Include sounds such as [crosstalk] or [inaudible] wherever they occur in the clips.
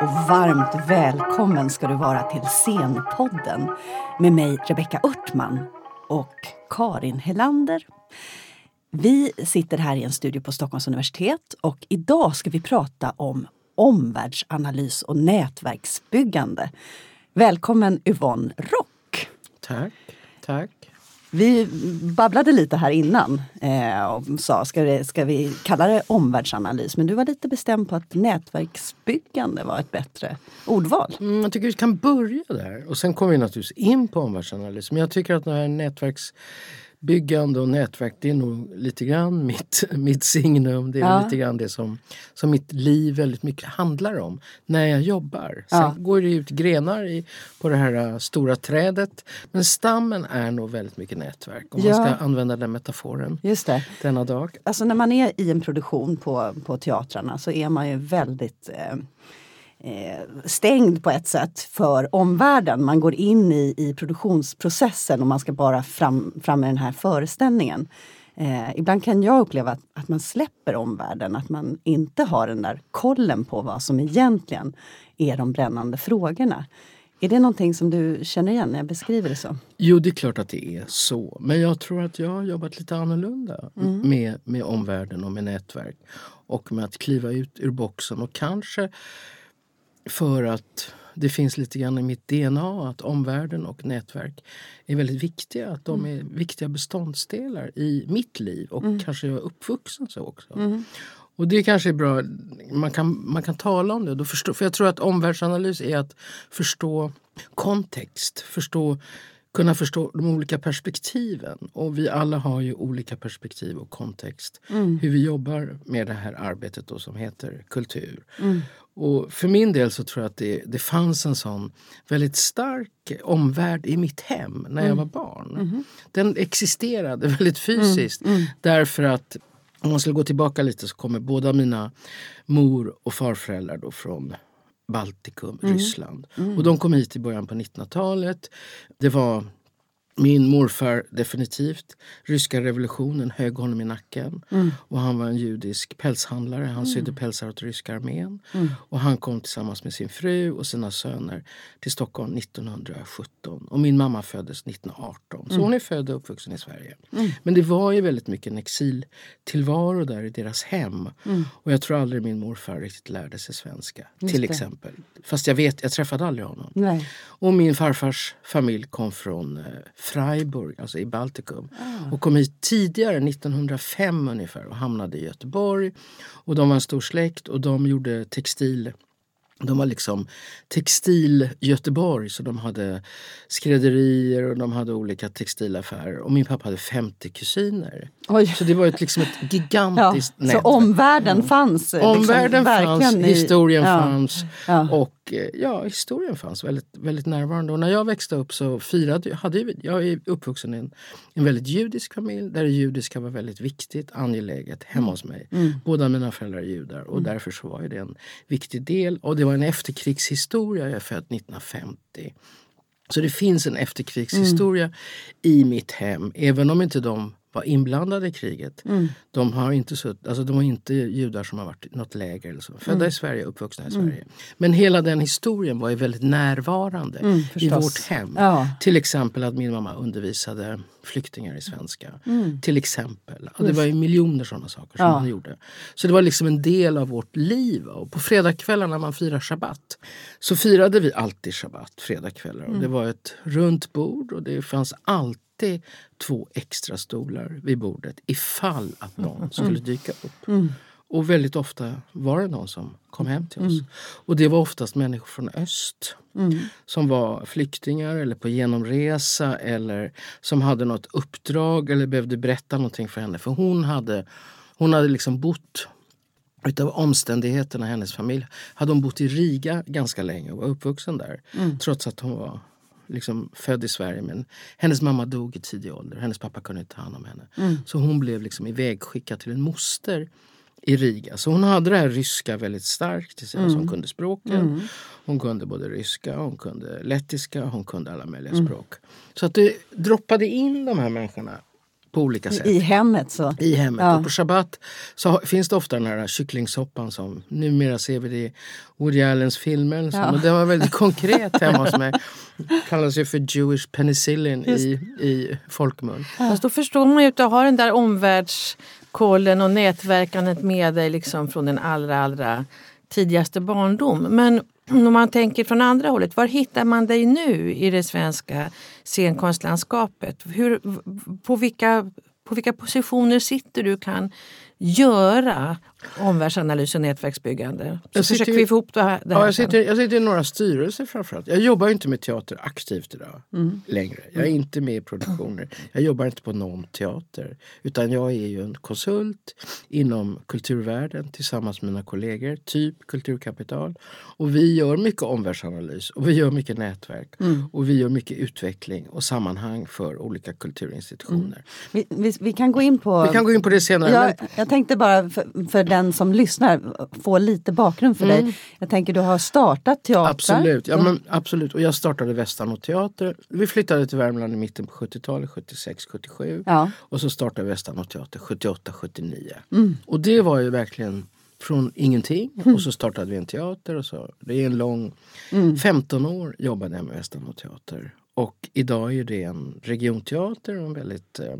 Och varmt välkommen ska du vara till Scenpodden med mig Rebecka Örtman och Karin Helander. Vi sitter här i en studio på Stockholms universitet och idag ska vi prata om omvärldsanalys och nätverksbyggande. Välkommen Yvonne Rock! Tack, tack. Vi babblade lite här innan eh, och sa, ska, det, ska vi kalla det omvärldsanalys? Men du var lite bestämd på att nätverksbyggande var ett bättre ordval. Mm, jag tycker vi kan börja där och sen kommer vi naturligtvis in på omvärldsanalys. Men jag tycker att det här nätverks byggande och nätverk det är nog lite grann mitt, [laughs] mitt signum. Det är ja. lite grann det som, som mitt liv väldigt mycket handlar om när jag jobbar. Sen ja. går det ut grenar i, på det här uh, stora trädet. Men stammen är nog väldigt mycket nätverk om ja. man ska använda den metaforen Just det. denna dag. Alltså när man är i en produktion på, på teatrarna så är man ju väldigt Eh, stängd på ett sätt för omvärlden. Man går in i, i produktionsprocessen och man ska bara fram, fram med den här föreställningen. Eh, ibland kan jag uppleva att, att, man släpper omvärlden, att man inte har den där kollen på vad som egentligen är de brännande frågorna. Är det någonting som du känner igen när jag beskriver det så? Jo, det är klart att det är så. Men jag tror att jag har jobbat lite annorlunda mm. med, med omvärlden och med nätverk. Och med att kliva ut ur boxen och kanske för att det finns lite grann i mitt DNA att omvärlden och nätverk är väldigt viktiga. Att de mm. är viktiga beståndsdelar i mitt liv och mm. kanske jag är uppvuxen så också. Mm. Och det kanske är bra, man kan, man kan tala om det. Då förstå, för jag tror att omvärldsanalys är att förstå kontext, förstå kunna förstå de olika perspektiven. Och vi alla har ju olika perspektiv och kontext. Mm. Hur vi jobbar med det här arbetet då som heter kultur. Mm. Och för min del så tror jag att det, det fanns en sån väldigt stark omvärld i mitt hem när jag mm. var barn. Mm. Den existerade [laughs] väldigt fysiskt mm. mm. därför att om man skulle gå tillbaka lite så kommer båda mina mor och farföräldrar då från Baltikum, mm. Ryssland. Mm. Och de kom hit i början på 1900-talet. Det var min morfar definitivt. Ryska revolutionen högg honom i nacken. Mm. Och han var en judisk pälshandlare. Han mm. sydde pälsar åt ryska armén. Mm. Och han kom tillsammans med sin fru och sina söner till Stockholm 1917. Och min mamma föddes 1918. Så mm. hon är född och uppvuxen i Sverige. Mm. Men det var ju väldigt mycket en exiltillvaro där i deras hem. Mm. Och jag tror aldrig min morfar riktigt lärde sig svenska. Just till det. exempel. Fast jag vet, jag träffade aldrig honom. Nej. Och min farfars familj kom från eh, Freiburg, alltså i Baltikum. Ah. Och kom hit tidigare, 1905 ungefär, och hamnade i Göteborg. Och de var en stor släkt och de gjorde textil de var liksom textil Göteborg så de hade skrädderier och de hade olika textilaffärer. Och min pappa hade 50 kusiner. Oj. Så det var ett, liksom ett gigantiskt ja, nätverk. Så omvärlden mm. fanns? Liksom, omvärlden fanns, i, historien ja, fanns. Ja. Och eh, ja, historien fanns väldigt, väldigt närvarande. Och när jag växte upp så firade hade jag är uppvuxen i en, en väldigt judisk familj där det judiska var väldigt viktigt, angeläget hemma mm. hos mig. Mm. Båda mina föräldrar är judar och mm. därför så var det en viktig del. Och det var en efterkrigshistoria. Jag är född 1950. Så det finns en efterkrigshistoria mm. i mitt hem. Även om inte de var inblandade i kriget. Mm. De, har inte sutt, alltså de har inte judar som har varit i något läger. Eller så. Födda mm. i Sverige, uppvuxna i Sverige. Mm. Men hela den historien var ju väldigt närvarande mm, i vårt hem. Ja. Till exempel att min mamma undervisade flyktingar i svenska. Mm. Till exempel. Och det var ju miljoner sådana saker som ja. man gjorde. Så det var liksom en del av vårt liv. Och på fredagskvällar när man firar shabbat så firade vi alltid shabbat fredagskvällar. Och det mm. var ett runt bord och det fanns alltid alltid två extra stolar vid bordet ifall att någon mm. skulle dyka upp. Mm. Och väldigt ofta var det någon som kom hem till oss. Mm. Och det var oftast människor från öst. Mm. Som var flyktingar eller på genomresa eller som hade något uppdrag eller behövde berätta någonting för henne. För hon hade, hon hade liksom bott utav omständigheterna, hennes familj, hade hon bott i Riga ganska länge och var uppvuxen där. Mm. Trots att hon var liksom född i Sverige men hennes mamma dog i tidig ålder. Hennes pappa kunde inte ta hand om henne. Mm. Så hon blev liksom ivägskickad till en moster i Riga. Så hon hade det här ryska väldigt starkt. Mm. Hon kunde språken. Mm. Hon kunde både ryska, hon kunde lettiska, hon kunde alla möjliga mm. språk. Så att det droppade in de här människorna på olika sätt. I hemmet så. I hemmet. Ja. Och på shabbat så finns det ofta den här kycklingsoppan som numera ser vi det i Woody Allens filmer. Ja. Men den var väldigt konkret hemma hos mig. Kallas ju för Jewish penicillin Just. i, i folkmun. Fast då förstår man ju att du har den där omvärldskollen och nätverkandet med dig liksom från den allra, allra tidigaste barndom. Men om man tänker från andra hållet, var hittar man dig nu i det svenska scenkonstlandskapet? Hur, på, vilka, på vilka positioner sitter du kan göra omvärldsanalys och nätverksbyggande? Så Jag sitter försöker ju- vi få ihop det här. Det här Ja, jag, sitter, jag sitter i några styrelser framförallt. Jag jobbar inte med teater aktivt idag Mm. längre. Jag är inte med i produktioner. Jag jobbar inte på någon teater. Utan jag är ju en konsult inom kulturvärlden tillsammans med mina kollegor, typ Kulturkapital. Och vi gör mycket omvärldsanalys och vi gör mycket nätverk. Mm. Och vi gör mycket utveckling och sammanhang för olika kulturinstitutioner. Vi, vi, vi kan gå in på... Vi kan gå in på det senare. Jag, men jag tänkte bara för, för den som lyssnar få lite bakgrund för dig. Jag tänker du har startat teatrar. Mm. Absolut, ja, men absolut. Och jag startade Västanå teater. Vi flyttade till Värmland i mitten på 70-talet, 76, 77. Ja. Och så startade Västanå teater 78, 79. Mm. Och det var ju verkligen från ingenting. Och så startade vi en teater. Och så. Det är en lång... Mm. 15 år jobbade jag med Västanå teater. Och idag är det en regionteater och en väldigt eh,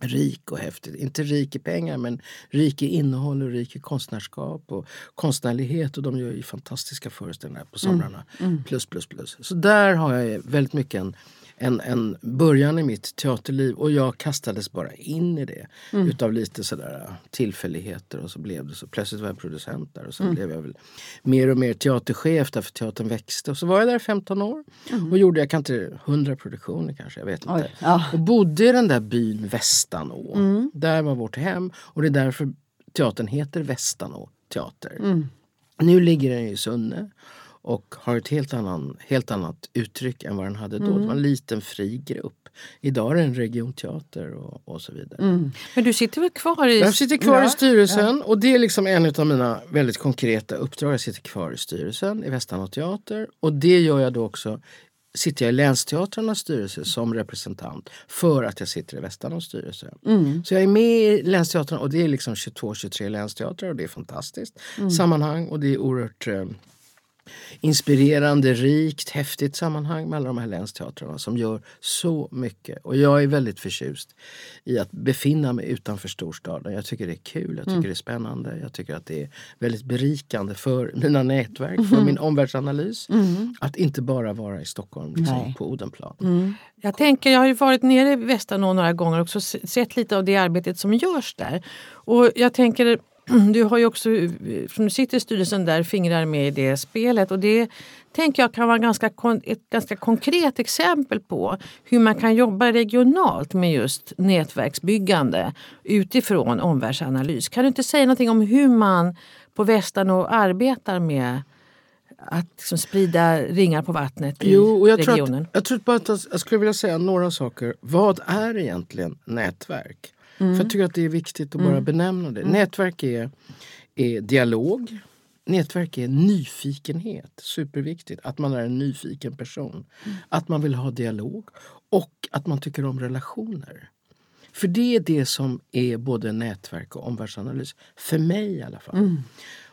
rik och häftig. Inte rik i pengar men rik i innehåll och rik i konstnärskap och konstnärlighet. Och de gör ju fantastiska föreställningar på somrarna. Plus, plus, plus. Så där har jag väldigt mycket en, en, en början i mitt teaterliv och jag kastades bara in i det. Utav lite sådär tillfälligheter och så blev det så. Plötsligt var jag producent där och så blev jag väl mer och mer teaterchef därför teatern växte. Och så var jag där i 15 år och gjorde, jag kan inte, 100 produktioner kanske, jag vet inte. Oj, ja. Och bodde i den där byn Västanå. Där var vårt hem och det är därför teatern heter Västanå teater. Nu ligger den i Sunne och har ett helt, annan, helt annat uttryck än vad den hade då. Det var en liten fri grupp. Idag är det en regionteater och, och så vidare. Men du sitter väl kvar i... Jag sitter kvar Ja. i styrelsen och det är liksom en av mina väldigt konkreta uppdrag. Jag sitter kvar i styrelsen i Västanå teater och det gör jag då också sitter jag i länsteatrarnas styrelse som representant för att jag sitter i Västanås styrelse. Så jag är med i länsteatrarna och det är liksom 22-23 länsteatrar och det är fantastiskt sammanhang och det är oerhört eh, inspirerande, rikt, häftigt sammanhang med alla de här länsteatrarna som gör så mycket. Och jag är väldigt förtjust i att befinna mig utanför storstaden. Jag tycker det är kul, jag tycker det är spännande. Jag tycker att det är väldigt berikande för mina nätverk, för min omvärldsanalys. Att inte bara vara i Stockholm, liksom, på Odenplan. Jag tänker, jag har ju varit nere i Västanå några gånger och sett lite av det arbetet som görs där. Och jag tänker, [clears throat] du har ju också, eh, som du sitter i styrelsen där, fingrar med i det spelet. Och det tänker jag kan vara ganska, ett ganska konkret exempel på hur man kan jobba regionalt med just nätverksbyggande utifrån omvärldsanalys. Kan du inte säga någonting om hur man på Västanå arbetar med att liksom sprida ringar på vattnet i Jo, och jag tror, regionen? att, jag tror bara att jag skulle vilja säga några saker. Vad är egentligen nätverk? För jag tycker att det är viktigt att bara benämna det. Nätverk är, är dialog. Nätverk är nyfikenhet. Superviktigt. Att man är en nyfiken person. Att man vill ha dialog. Och att man tycker om relationer. För det är det som är både nätverk och omvärldsanalys. För mig i alla fall.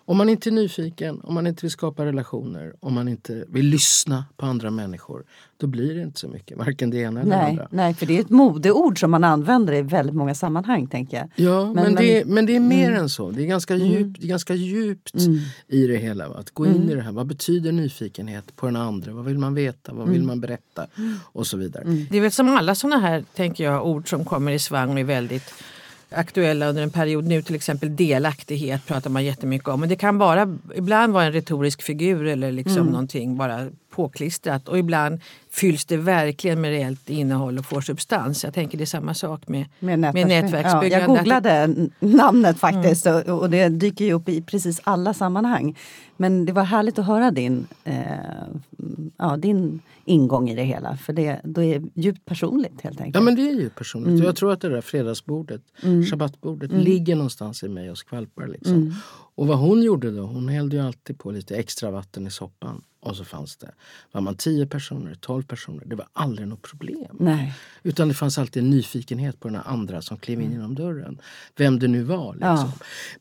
Om man inte är nyfiken, om man inte vill skapa relationer, om man inte vill lyssna på andra människor, då blir det inte så mycket. Varken det ena eller det Nej, andra. nej, för det är ett modeord som man använder i väldigt många sammanhang tänker jag. Ja, men, Men- det, är, men det är mer Mm. än så. Det är ganska djupt, det är ganska djupt i det hela. va? Att gå Mm. in i det här. Vad betyder nyfikenhet på den andra? Vad vill man veta? Vad Mm. vill man berätta? Och så vidare. Det är väl som alla såna här tänker jag, ord som kommer i svang och är väldigt aktuella under en period. Nu till exempel delaktighet pratar man jättemycket om. Men det kan bara ibland vara en retorisk figur eller liksom Mm. någonting bara påklistrat. Och ibland fylls det verkligen med reellt innehåll och får substans. Jag tänker det är samma sak med, Med, med nätverksby- nätverksbyggande. Ja, jag googlade namnet faktiskt och, och det dyker ju upp i precis alla sammanhang. Men det var härligt att höra din, eh, ja, din ingång i det hela. För det, det är djupt personligt helt enkelt. Ja men det är ju personligt. Mm. Jag tror att det där fredagsbordet, shabbatbordet, ligger någonstans i mig och skvalpar. Liksom. Mm. Och vad hon gjorde då, hon hällde ju alltid på lite extra vatten i soppan. Och så fanns det, var man 10 personer, 12 personer, det var aldrig något problem. Nej. Utan det fanns alltid en nyfikenhet på den andra som klev in genom dörren. Vem det nu var. Liksom. Ja.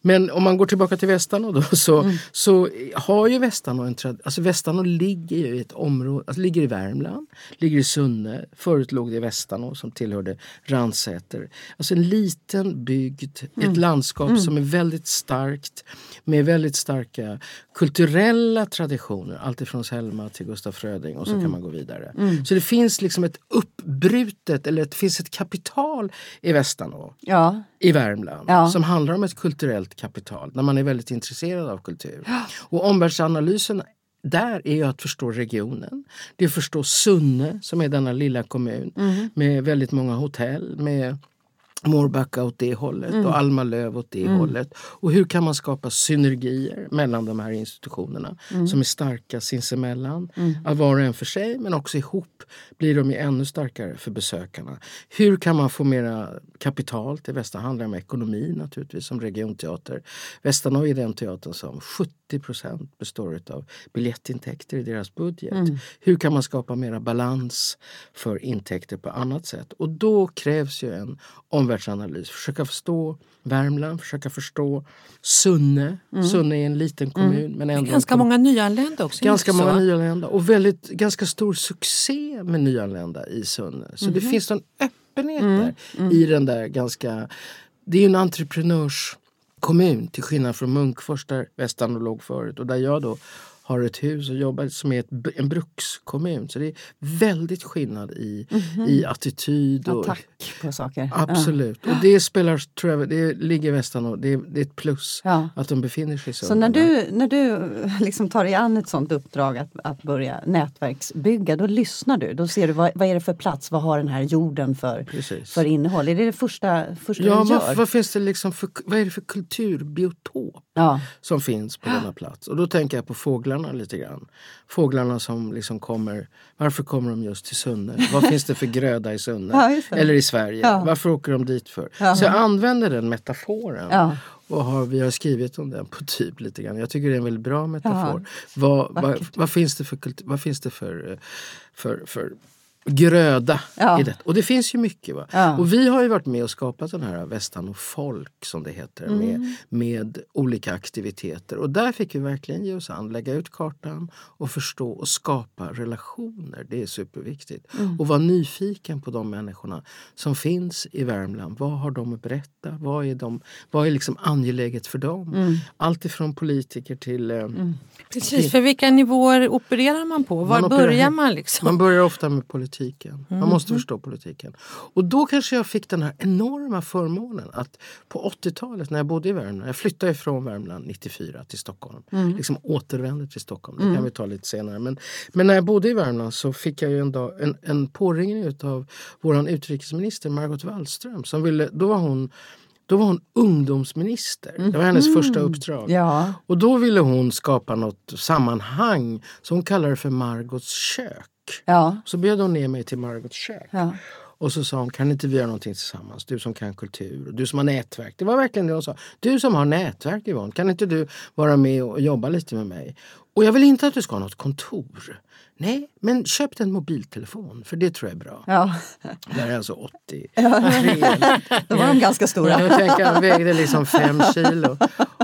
Men om man går tillbaka till Västanå då [laughs] så, så har ju Västanå en tradition. Alltså Västanå ligger ju i ett område, alltså ligger i Värmland, ligger i Sunne. Förut låg det i Västanå som tillhörde Ransäter. Alltså en liten bygd, ett landskap som är väldigt starkt med väldigt starka kulturella traditioner. Alltifrån Selma till Gustaf Fröding och så kan man gå vidare. Så det finns liksom ett uppbrutet, eller det finns ett kapital i Västanå Ja. i Värmland Ja. som handlar om ett kulturellt kapital när man är väldigt intresserad av kultur. Och omvärldsanalysen där är ju att förstå regionen. Det är att förstå Sunne som är denna lilla kommun med väldigt många hotell med Mårbacka åt det hållet och Alma Löv åt det hållet. Och hur kan man skapa synergier mellan de här institutionerna som är starka sinsemellan. Att var och en för sig men också ihop blir de ju ännu starkare för besökarna. Hur kan man få mera kapital till Västra? handlar om ekonomi naturligtvis som regionteater. Västanå är den teatern som 70% består av biljettintäkter i deras budget. Hur kan man skapa mera balans för intäkter på annat sätt? Och då krävs ju en omvärldsanalys. Försöka förstå Värmland, försöka förstå Sunne. Sunne är en liten kommun men ändå Ganska många nyanlända också. Ganska många nyanlända och väldigt, ganska stor succé med nyanlända i Sunne. Så det finns en öppenhet där i den där ganska... Det är ju en entreprenörskommun till skillnad från Munkfors där Västanå låg förut och där jag då har ett hus och jobbar som är ett, en brukskommun. Så det är väldigt skillnad i, i attityd. Och, Attack på saker. Absolut. Och det spelar, tror jag, det ligger i Västanå. Det det är ett plus Ja. att de befinner sig Sunne. Så när du, när du [laughs] liksom tar dig an ett sånt uppdrag att, att börja nätverksbygga, då lyssnar du. Då ser du vad, vad är det för plats, vad har den här jorden för, Precis. för innehåll? Är det det första, första Ja, du gör? vad, vad, finns det liksom för, vad är det för kulturbiotop Ja. som finns på denna plats? Och då tänker jag på fåglarna lite grann. Fåglarna som liksom kommer, varför kommer de just till Sunne? Vad finns det för [laughs] gröda i Sunne? Ja. Eller i Sverige? Ja. Varför åker de dit för? Ja. Så jag använder den metaforen. Ja. Och har, vi har skrivit om den på typ lite grann. Jag tycker det är en väldigt bra metafor. Vad, vad, vad finns det för, kultur, vad finns det för, för, för gröda Ja. i det? Och det finns ju mycket. Va? Ja. Och vi har ju varit med och skapat den här Västan och folk som det heter Mm. med, med olika aktiviteter. Och där fick vi verkligen ge oss an, lägga ut kartan och förstå och skapa relationer. Det är superviktigt. Mm. Och vara nyfiken på de människorna som finns i Värmland. Vad har de att berätta? Vad är, de, vad är liksom angeläget för dem? Mm. Allt ifrån politiker till... Eh, Precis, för vilka nivåer opererar man på? Var Man börjar man liksom? Man börjar ofta med politiken. Man Mm. måste förstå politiken. Och då kanske jag fick den här enorma förmånen att på 80-talet när jag bodde i Värmland, jag flyttade ifrån Värmland 94 till Stockholm. Mm. Liksom återvände till Stockholm, det kan vi ta lite senare. Men, men när jag bodde i Värmland så fick jag ju en, dag, en, en påringning av vår utrikesminister Margot Wallström. Som ville, då var hon då var hon ungdomsminister. Det var hennes första uppdrag. Ja. Och då ville hon skapa något sammanhang. Så hon kallade för Margots kök. Ja. Så bjöd hon ner mig till Margots kök. Ja. Och så sa hon, kan inte vi göra någonting tillsammans? Du som kan kultur, du som har nätverk. Det var verkligen det hon sa. Du som har nätverk Yvonne, kan inte du vara med och jobba lite med mig? Och jag vill inte att du ska ha något kontor. Nej, men köp en mobiltelefon, för det tror jag är bra. ja. Det här är alltså 83. [laughs] Då var de ganska stora. Jag tänker han vägde liksom fem kilo.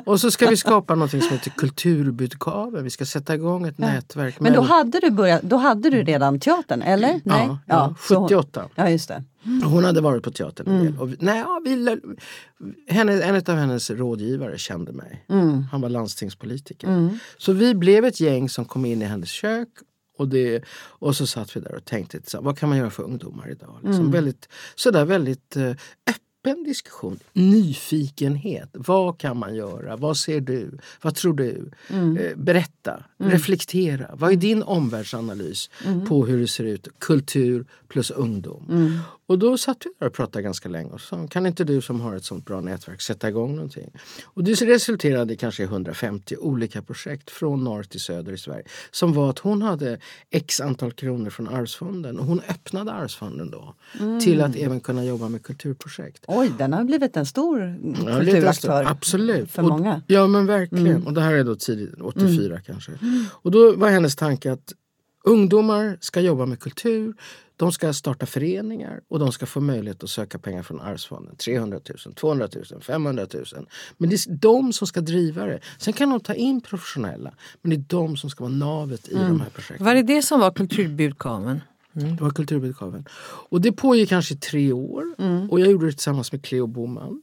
Och så ska vi skapa något som heter Kulturbudkaven. Vi ska sätta igång ett nätverk. Men då hade du, börjat, då hade du redan teatern, eller? Nej? Ja, ja, så hon- 78. Ja, just det. Hon hade varit på teatern en Mm. del. Och vi, nej, ja, vi, henne, en av hennes rådgivare kände mig. Mm. Han var landstingspolitiker. Så vi blev ett gäng som kom in i hennes kök. Och, det, och så satt vi där och tänkte, vad kan man göra för ungdomar idag? Liksom Mm. väldigt, sådär väldigt eh, öppen diskussion. Nyfikenhet. Vad kan man göra? Vad ser du? Vad tror du? Mm. Eh, berätta, reflektera. Vad är din omvärldsanalys Mm. på hur det ser ut? Kultur plus ungdom. Och då satt vi där och pratade ganska länge och sa, kan inte du som har ett sånt bra nätverk sätta igång någonting? Och det resulterade i kanske 150 olika projekt från norr till söder i Sverige. Som var att hon hade x antal kronor från Arvsfonden och hon öppnade Arvsfonden då till att även kunna jobba med kulturprojekt. Oj. Oj, den har blivit en stor kulturaktör. Absolut. för och, många. Ja men verkligen. Och det här är då tidigt, 84 kanske. Och då var hennes tanke att ungdomar ska jobba med kultur. De ska starta föreningar och de ska få möjlighet att söka pengar från Arvsfonden. 300 000, 200 000, 500 000. Men det är de som ska driva det. Sen kan de ta in professionella. Men det är de som ska vara navet i de här projekten. Var det det som var kulturbudkaveln? Mm, det var Kulturbudkaveln. Och det pågick kanske i tre år. Och jag gjorde det tillsammans med Cleo Boman.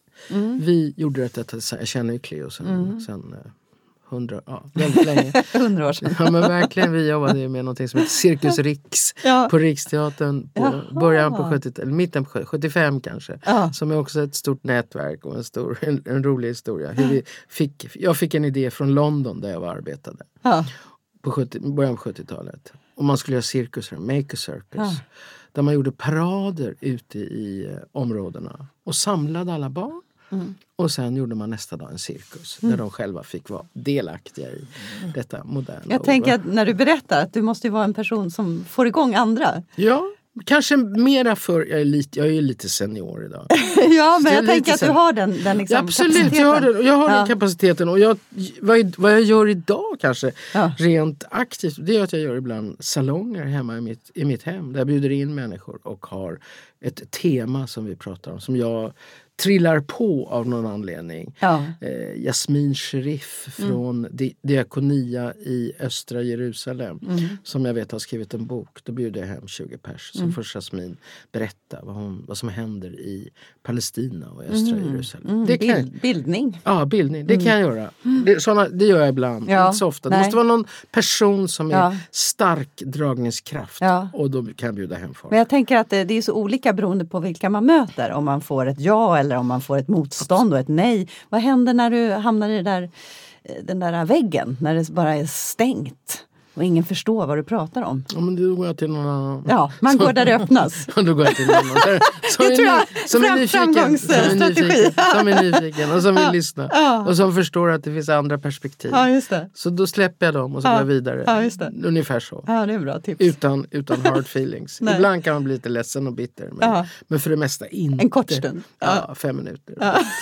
Vi gjorde det, detta- jag känner ju Cleo sen, sen eh, hundra, ja, väldigt länge. [laughs] Hundra år sedan. Ja men verkligen, vi jobbade ju med något som heter Cirkus Riks Ja. på Riksteatern på Jaha. början på 70 eller mitten på 70, 75 kanske. Ja. Som är också ett stort nätverk och en, stor, en, en rolig historia. Hur vi fick, jag fick en idé från London där jag var arbetade Ja. på 70, början på 70-talet. Och man skulle göra cirkusar, make a circus. Ja. Där man gjorde parader ute i eh, områdena och samlade alla barn. Mm. Och sen gjorde man nästa dag en cirkus där de själva fick vara delaktiga i detta moderna. Jag tänker att när du berättar att du måste vara en person som får igång andra. Ja, kanske mera för... Jag är, lite, jag är lite senior idag. [laughs] ja, men jag lite tänker att du har den, den liksom Ja, absolut, jag har, den, jag har Ja. den kapaciteten. Och jag, vad, vad jag gör idag kanske, Ja. rent aktivt, det är att jag gör ibland salonger hemma i mitt, i mitt hem. Där jag bjuder in människor och har ett tema som vi pratar om. Som jag trillar på av någon anledning. Ja. Eh, Jasmin Sherif Mm. från Di- Diakonia i östra Jerusalem Mm. som jag vet har skrivit en bok. Då bjuder jag hem 20 pers. Så får Jasmin berätta vad, hon, vad som händer i Palestina och östra Jerusalem. Mm, Det kan, bild, bildning. Ja, bildning. Det kan jag göra. Det, såna, det gör jag ibland. Ja, Inte så ofta. Det nej. måste vara någon person som är Ja. stark dragningskraft. Ja. Och då kan jag bjuda hem folk. Men jag tänker att det, det är så olika beroende på vilka man möter. Om man får ett ja eller om man får ett motstånd och ett nej. Vad händer när du hamnar i det där, eh, den där väggen? När det bara är stängt och ingen förstår vad du pratar om. Ja, men då går jag till någon annan. Ja, man går där det öppnas. [laughs] Då går jag till någon annan. Som, Det är, tror jag. ny- som är Fram- nyfiken. Som är nyfiken, [laughs] som är nyfiken och som vill lyssna. Ja. Och som förstår att det finns andra perspektiv. Ja, just det. Så då släpper jag dem och så Ja. går jag vidare. Ja, just det. Ungefär så. Ja, det är bra tips. Utan, utan [laughs] hard feelings. Ibland kan man bli lite ledsen och bitter. Men, Ja. men för det mesta inte. En kort stund. Ja, fem minuter.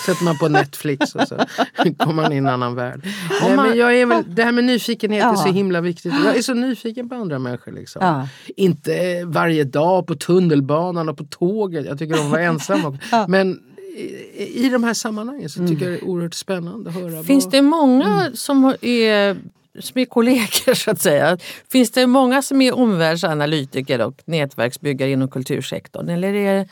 Sätter man på Netflix och så kommer man in i en annan värld. Nej, men jag är väl, det här med nyfikenhet är så Ja. himla viktigt. Jag är så nyfiken på andra människor. Liksom. Ja. Inte varje dag på tunnelbanan och på tåget. Jag tycker om att vara ensam. också. [laughs] Men i, i de här sammanhangen så tycker jag det är oerhört spännande att höra. Finns vad, det många som är, som är kollegor [laughs] så att säga? Finns det många som är omvärldsanalytiker och nätverksbyggare inom kultursektorn? Eller är det,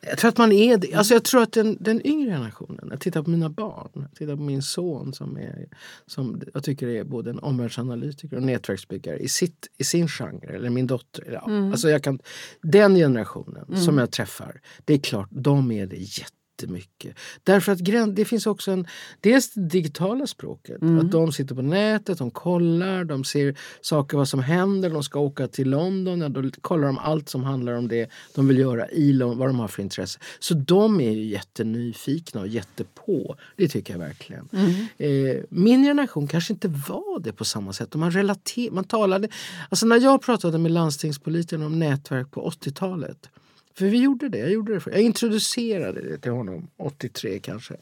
Jag tror att man är det. Alltså jag tror att den, den yngre generationen, jag tittar på mina barn, jag tittar på min son som, är, som jag tycker är både en omvärldsanalytiker och nätverksbyggare i, sitt, i sin genre, eller min dotter. Ja. Alltså jag kan, den generationen som jag träffar, det är klart, de är det jättemycket. Därför att det finns också en, dels det digitala språket. Att de sitter på nätet, de kollar, de ser saker vad som händer. De ska åka till London, ja, då kollar de allt som handlar om det de vill göra i London, vad de har för intresse. Så de är ju jättenyfikna och jättepå. Det tycker jag verkligen. Eh, min generation kanske inte var det på samma sätt. Man, relater- man talade, alltså när jag pratade med landstingspolitikerna om nätverk på 80-talet för vi gjorde det. Jag, gjorde det jag introducerade det till honom 83 kanske.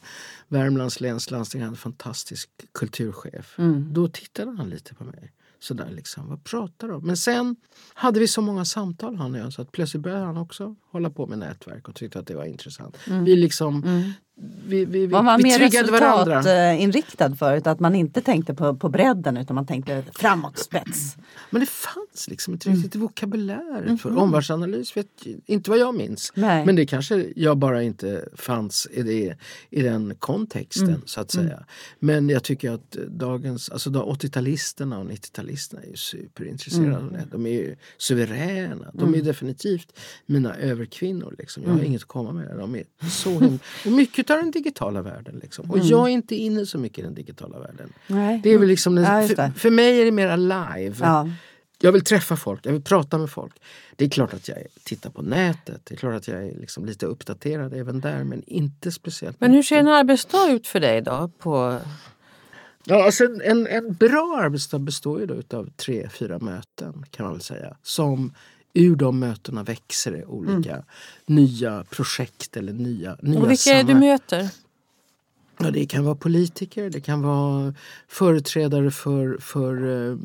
Värmlands läns landsting hade en fantastisk kulturchef. Då tittade han lite på mig. Sådär liksom, vad pratar om? Men sen hade vi så många samtal han och jag så att plötsligt började han också hålla på med nätverk och tyckte att det var intressant. Vi liksom, vi, vi, vi, Var man vi mer resultatinriktad förut? Att man inte tänkte på, på bredden utan man tänkte framåt, spets? Men det fanns liksom inte riktigt i vokabuläret för omvärldsanalys. Vet, inte vad jag minns. Nej. Men det kanske jag bara inte fanns i, det, i den kontexten så att säga. Men jag tycker att dagens, alltså de 80-talisterna och 90-talisterna är ju superintresserade av det. De är ju suveräna. De är definitivt mina överkvinnor. Liksom. Jag har inget att komma med. De är så himla... Och mycket av den digitala världen. Liksom. Och jag är inte inne så mycket i den digitala världen. Nej. Det är väl liksom Ja, för, för mig är det mer live. Ja. Jag vill träffa folk, jag vill prata med folk. Det är klart att jag tittar på nätet, det är klart att jag är liksom lite uppdaterad även där men inte speciellt men hur ser en arbetsdag ut för dig då? På, Ja, alltså en, en, en bra arbetsdag består ju då utav tre, fyra möten kan man väl säga. Som ur de mötena växer det olika mm. nya projekt eller nya, nya Och vilka är du möter? Ja, det kan vara politiker, det kan vara företrädare för, för uh,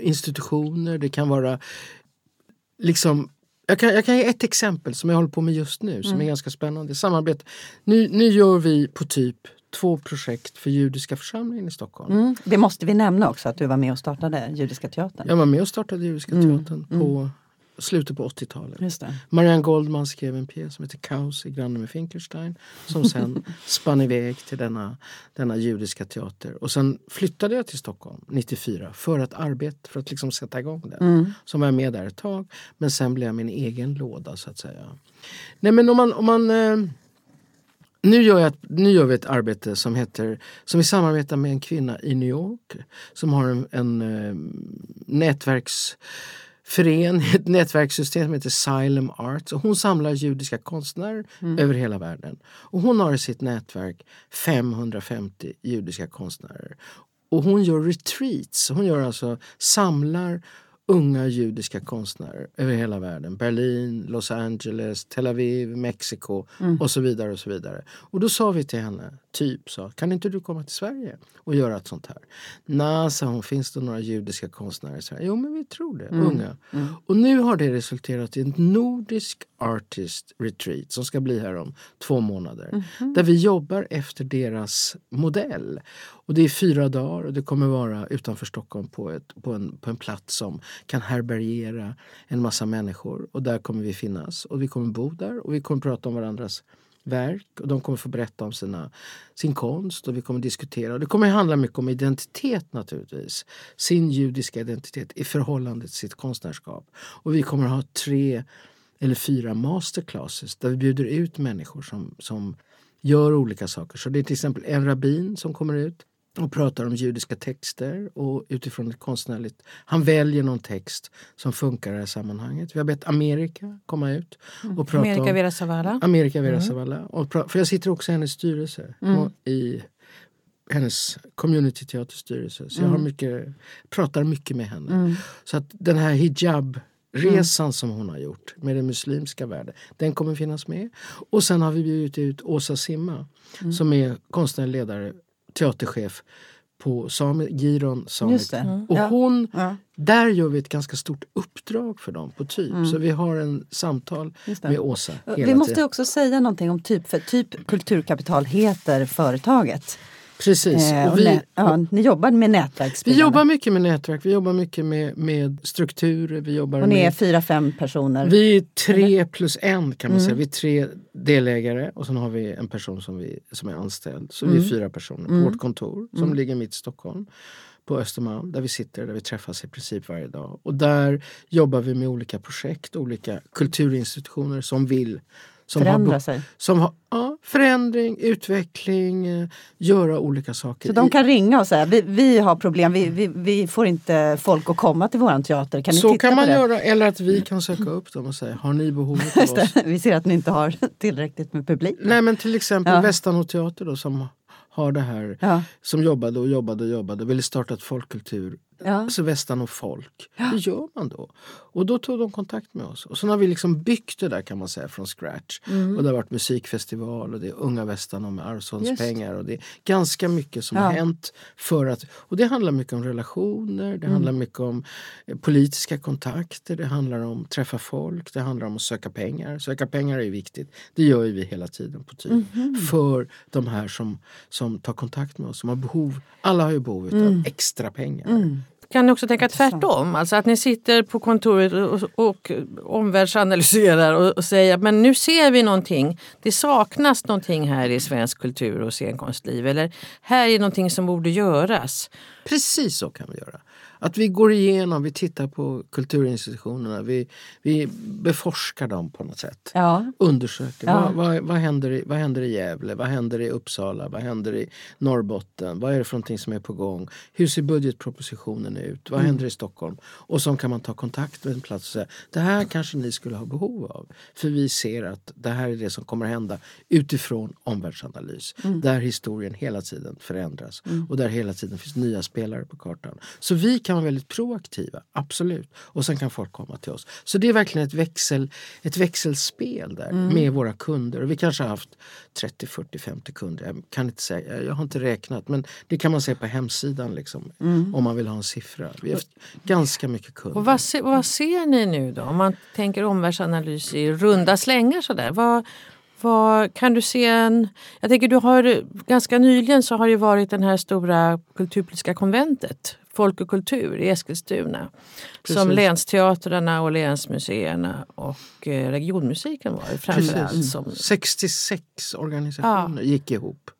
institutioner, det kan vara liksom jag kan, jag kan ge ett exempel som jag håller på med just nu som mm. är ganska spännande. Samarbete. Nu, nu gör vi på typ två projekt för Judiska församlingen i Stockholm. Mm. Det måste vi nämna också att du var med och startade Judiska teatern. Jag var med och startade Judiska mm. teatern på mm. Slutet på 80-talet. Marianne Goldman skrev en pjäs som heter Kaos i Granne med Finkelstein som sen [laughs] spann iväg till denna, denna judiska teater. Och sen flyttade jag till Stockholm 94 för att arbeta, för att liksom sätta igång den. Mm. Så var jag med där ett tag. Men sen blev jag min egen låda så att säga. Nej men om man, om man eh, nu gör, jag, nu gör vi ett arbete som heter, som vi samarbetar med en kvinna i New York som har en, en uh, nätverksförening, [laughs] ett nätverkssystem som heter Xylem Arts. Och hon samlar judiska konstnärer mm. över hela världen. Och hon har i sitt nätverk 550 judiska konstnärer. Och hon gör retreats, hon gör alltså samlar unga judiska konstnärer över hela världen. Berlin, Los Angeles, Tel Aviv, Mexiko mm. och så vidare. Och så vidare. Och då sa vi till henne, typ så, kan inte du komma till Sverige och göra ett sånt här? Nej, sa hon, finns det några judiska konstnärer i Sverige? Jo, men vi tror det, mm. unga. Mm. Och nu har det resulterat i en nordisk artist retreat som ska bli här om två månader. -hmm. Där vi jobbar efter deras modell. Och det är fyra dagar och det kommer vara utanför Stockholm på, ett, på, en, på en plats som kan härbärgera en massa människor. Och där kommer vi finnas och vi kommer bo där och vi kommer prata om varandras verk och de kommer få berätta om sina, sin konst och vi kommer diskutera. Och det kommer handla mycket om identitet naturligtvis. Sin judiska identitet i förhållande till sitt konstnärskap. Och vi kommer ha tre eller fyra masterclasses där vi bjuder ut människor som, som gör olika saker. Så det är till exempel en rabbin som kommer ut och pratar om judiska texter och utifrån ett konstnärligt... Han väljer någon text som funkar i det här sammanhanget. Vi har bett Amerika komma ut och mm. prata Amerika om... Vera. Amerika Vera mm. Zavala. Och för jag sitter också i hennes styrelse. Mm. I hennes communityteaterstyrelse. Så jag har mm. mycket, pratar mycket med henne. Mm. Så att den här hijab resan mm. som hon har gjort med den muslimska världen. Den kommer finnas med. Och sen har vi bjudit ut Åsa Simma mm. som är konstnärlig ledare teaterchef på Sami, Giron Summit. Mm. Och hon, ja. där gör vi ett ganska stort uppdrag för dem på Typ. Mm. Så vi har en samtal med Åsa. vi måste tiden. också säga någonting om Typ, för Typ Kulturkapital heter företaget. Precis. Eh, och vi, ja, ni jobbar med nätverk? Vi jobbar mycket med nätverk, vi jobbar mycket med, med strukturer. Vi jobbar och ni med, är fyra, fem personer? Vi är tre eller? plus en kan man mm. säga. Vi är tre delägare och sen har vi en person som, vi, som är anställd. Så mm. vi är mm. fyra personer på mm. vårt kontor som mm. ligger mitt i Stockholm på Östermalm där vi sitter, där vi träffas i princip varje dag. Och där jobbar vi med olika projekt, olika kulturinstitutioner som vill som Förändra har, sig? Som har, ja, förändring, utveckling, eh, göra olika saker. Så de kan ringa och säga vi, vi har problem, vi, vi, vi får inte folk att komma till vår teater. Kan ni Så titta kan man det? göra, eller att vi kan söka upp dem och säga har ni behov av oss? vi ser att ni inte har [laughs] tillräckligt med publik. Nej men till exempel ja. Västanå teater då, som har det här, ja. som jobbade och jobbade och jobbade ville starta ett folkkultur Ja. Västan och folk. Ja. Det gör man då. Och då tog de kontakt med oss. Och så har vi liksom byggt det där kan man säga från scratch. Mm. Och det har varit musikfestival och det är Unga Västan och med arvsfondspengar. Och det är ganska mycket som ja. har hänt. för att Och det handlar mycket om relationer, det mm. handlar mycket om eh, politiska kontakter, det handlar om träffa folk, det handlar om att söka pengar. Söka pengar är viktigt. Det gör vi hela tiden på typ. Mm. För de här som, som tar kontakt med oss, som har behov. Alla har ju behov av mm. extra pengar. Kan ni också tänka tvärtom? Alltså att ni sitter på kontoret och, och omvärldsanalyserar och, och säger men nu ser vi någonting. Det saknas någonting här i svensk kultur och scenkonstliv. Eller här är någonting som borde göras. Precis så kan vi göra. Att vi går igenom, vi tittar på kulturinstitutionerna, vi, vi beforskar dem på något sätt. Ja. Undersöker. Ja. Vad, vad, vad, händer i, vad händer i Gävle? Vad händer i Uppsala? Vad händer i Norrbotten? Vad är det för någonting som är på gång? Hur ser budgetpropositionen ut? Vad mm. händer i Stockholm? Och så kan man ta kontakt med en plats och säga det här kanske ni skulle ha behov av. För vi ser att det här är det som kommer hända utifrån omvärldsanalys. Mm. Där historien hela tiden förändras mm. och där hela tiden finns nya spelare på kartan. Så vi kan kan vara väldigt proaktiva, absolut. Och sen kan folk komma till oss. Så det är verkligen ett, växel, ett växelspel där Mm. med våra kunder. Och vi kanske har haft 30, 40, 50 kunder. Jag kan inte säga, jag har inte räknat men det kan man se på hemsidan liksom, Mm. om man vill ha en siffra. Vi har haft ganska mycket kunder. Och vad, se, vad ser ni nu då? Om man tänker omvärldsanalys i runda slängar sådär. Vad, vad kan du se en... Jag tänker du har ganska nyligen så har det varit den här stora kulturpolitiska konventet. Folk och kultur i Eskilstuna. Som Precis. länsteatrarna och länsmuseerna och eh, regionmusiken var framförallt. Precis. Som, 66 organisationer gick ihop.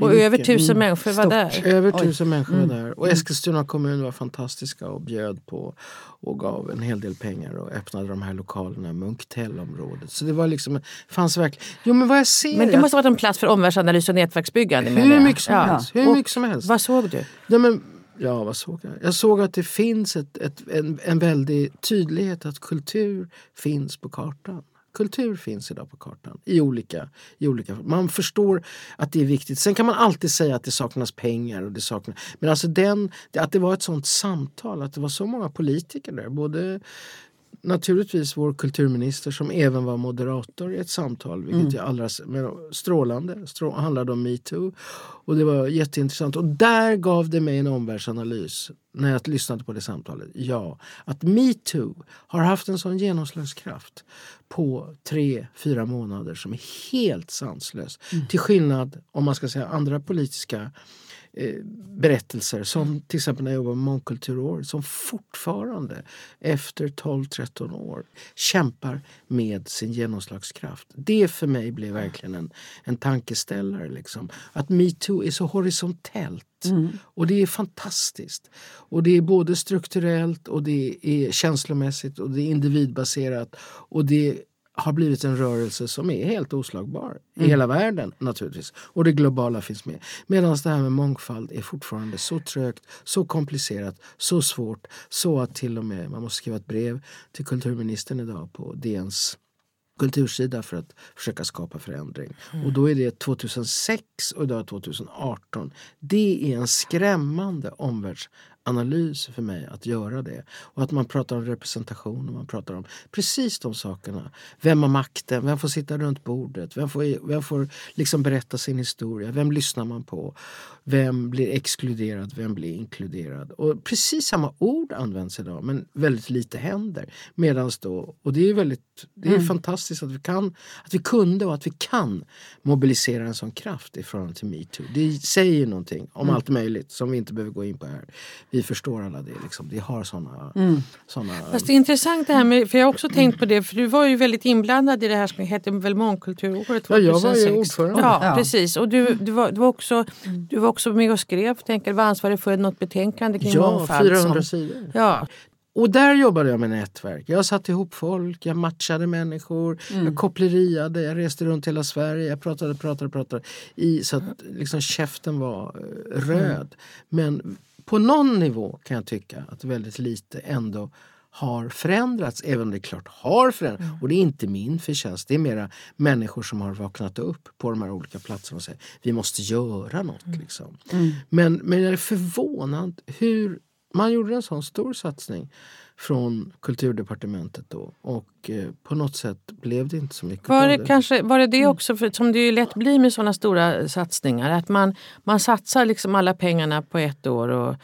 och över tusen människor var där. Över tusen människor var där. Och Eskilstuna kommun var fantastiska och bjöd på och gav en hel del pengar och öppnade de här lokalerna i Munktellområdet. Så det var liksom, fanns verkligen... Jo men vad jag ser Men det måste ha varit en plats för omvärldsanalys och nätverksbyggande. hur mycket som Ja. helst. Hur Och mycket som helst. Vad såg du? Ja, men, ja, vad såg jag? Jag såg att det finns ett, ett, en, en väldig tydlighet att kultur finns på kartan. Kultur finns idag på kartan. I olika, i olika, man förstår att det är viktigt. Sen kan man alltid säga att det saknas pengar. Och det saknas, men alltså den, att det var ett sånt samtal, att det var så många politiker där. Både naturligtvis vår kulturminister som även var moderator i ett samtal, vilket är allra men strålande. Strå, handlade om metoo. Och det var jätteintressant. Och där gav det mig en omvärldsanalys när jag lyssnade på det samtalet. Ja, att metoo har haft en sån genomslagskraft på tre, fyra månader som är helt sanslös. Till skillnad, om man ska säga andra politiska berättelser som till exempel när jag jobbade med mångkulturåret som fortfarande efter 12-13 år kämpar med sin genomslagskraft. Det för mig blev verkligen en, en tankeställare. Liksom. Att metoo är så horisontellt. Och det är fantastiskt. Och det är både strukturellt och det är känslomässigt och det är individbaserat. Och det har blivit en rörelse som är helt oslagbar i hela världen naturligtvis. Och det globala finns med. Medan det här med mångfald är fortfarande så trögt, så komplicerat, så svårt så att till och med man måste skriva ett brev till kulturministern idag på DNs kultursida för att försöka skapa förändring. Och då är det 2006 och idag 2018. Det är en skrämmande omvärldsanalys för mig att göra det. Och att man pratar om representation och man pratar om precis de sakerna. Vem har makten? Vem får sitta runt bordet? Vem får, vem får liksom berätta sin historia? Vem lyssnar man på? Vem blir exkluderad? Vem blir inkluderad? Och precis samma ord används idag men väldigt lite händer. Medans då, och det är väldigt det är fantastiskt att vi kan, att vi kunde och att vi kan mobilisera en sån kraft i förhållande till metoo. Det säger någonting om allt möjligt som vi inte behöver gå in på här. Vi förstår alla det. Liksom. Det har såna, såna Fast det är intressant det här med, för jag har också [clears throat] tänkt på det, för du var ju väldigt inblandad i det här som hette väl mångkulturåret 2006. Ja, jag var ju ordförande. Ja, Ja. precis. Och du, du, var, du, var också, du var också med och skrev, tänker, var ansvarig för något betänkande kring Ja, mångfald. 400 som, sidor. Ja, Och där jobbade jag med nätverk. Jag satte ihop folk, jag matchade människor, jag koppleriade, jag reste runt hela Sverige. Jag pratade, pratade, pratade. I, så att liksom käften var eh, röd. Men på någon nivå kan jag tycka att väldigt lite ändå har förändrats, även om det klart har förändrats. Och det är inte min förtjänst, det är mera människor som har vaknat upp på de här olika platserna och säger vi måste göra något. Liksom. Men, men jag är förvånad hur man gjorde en sån stor satsning från kulturdepartementet då och eh, på något sätt blev det inte så mycket var det, det. kanske, var det det också, för, som det ju lätt blir med sådana stora satsningar, att man, man satsar liksom alla pengarna på ett år och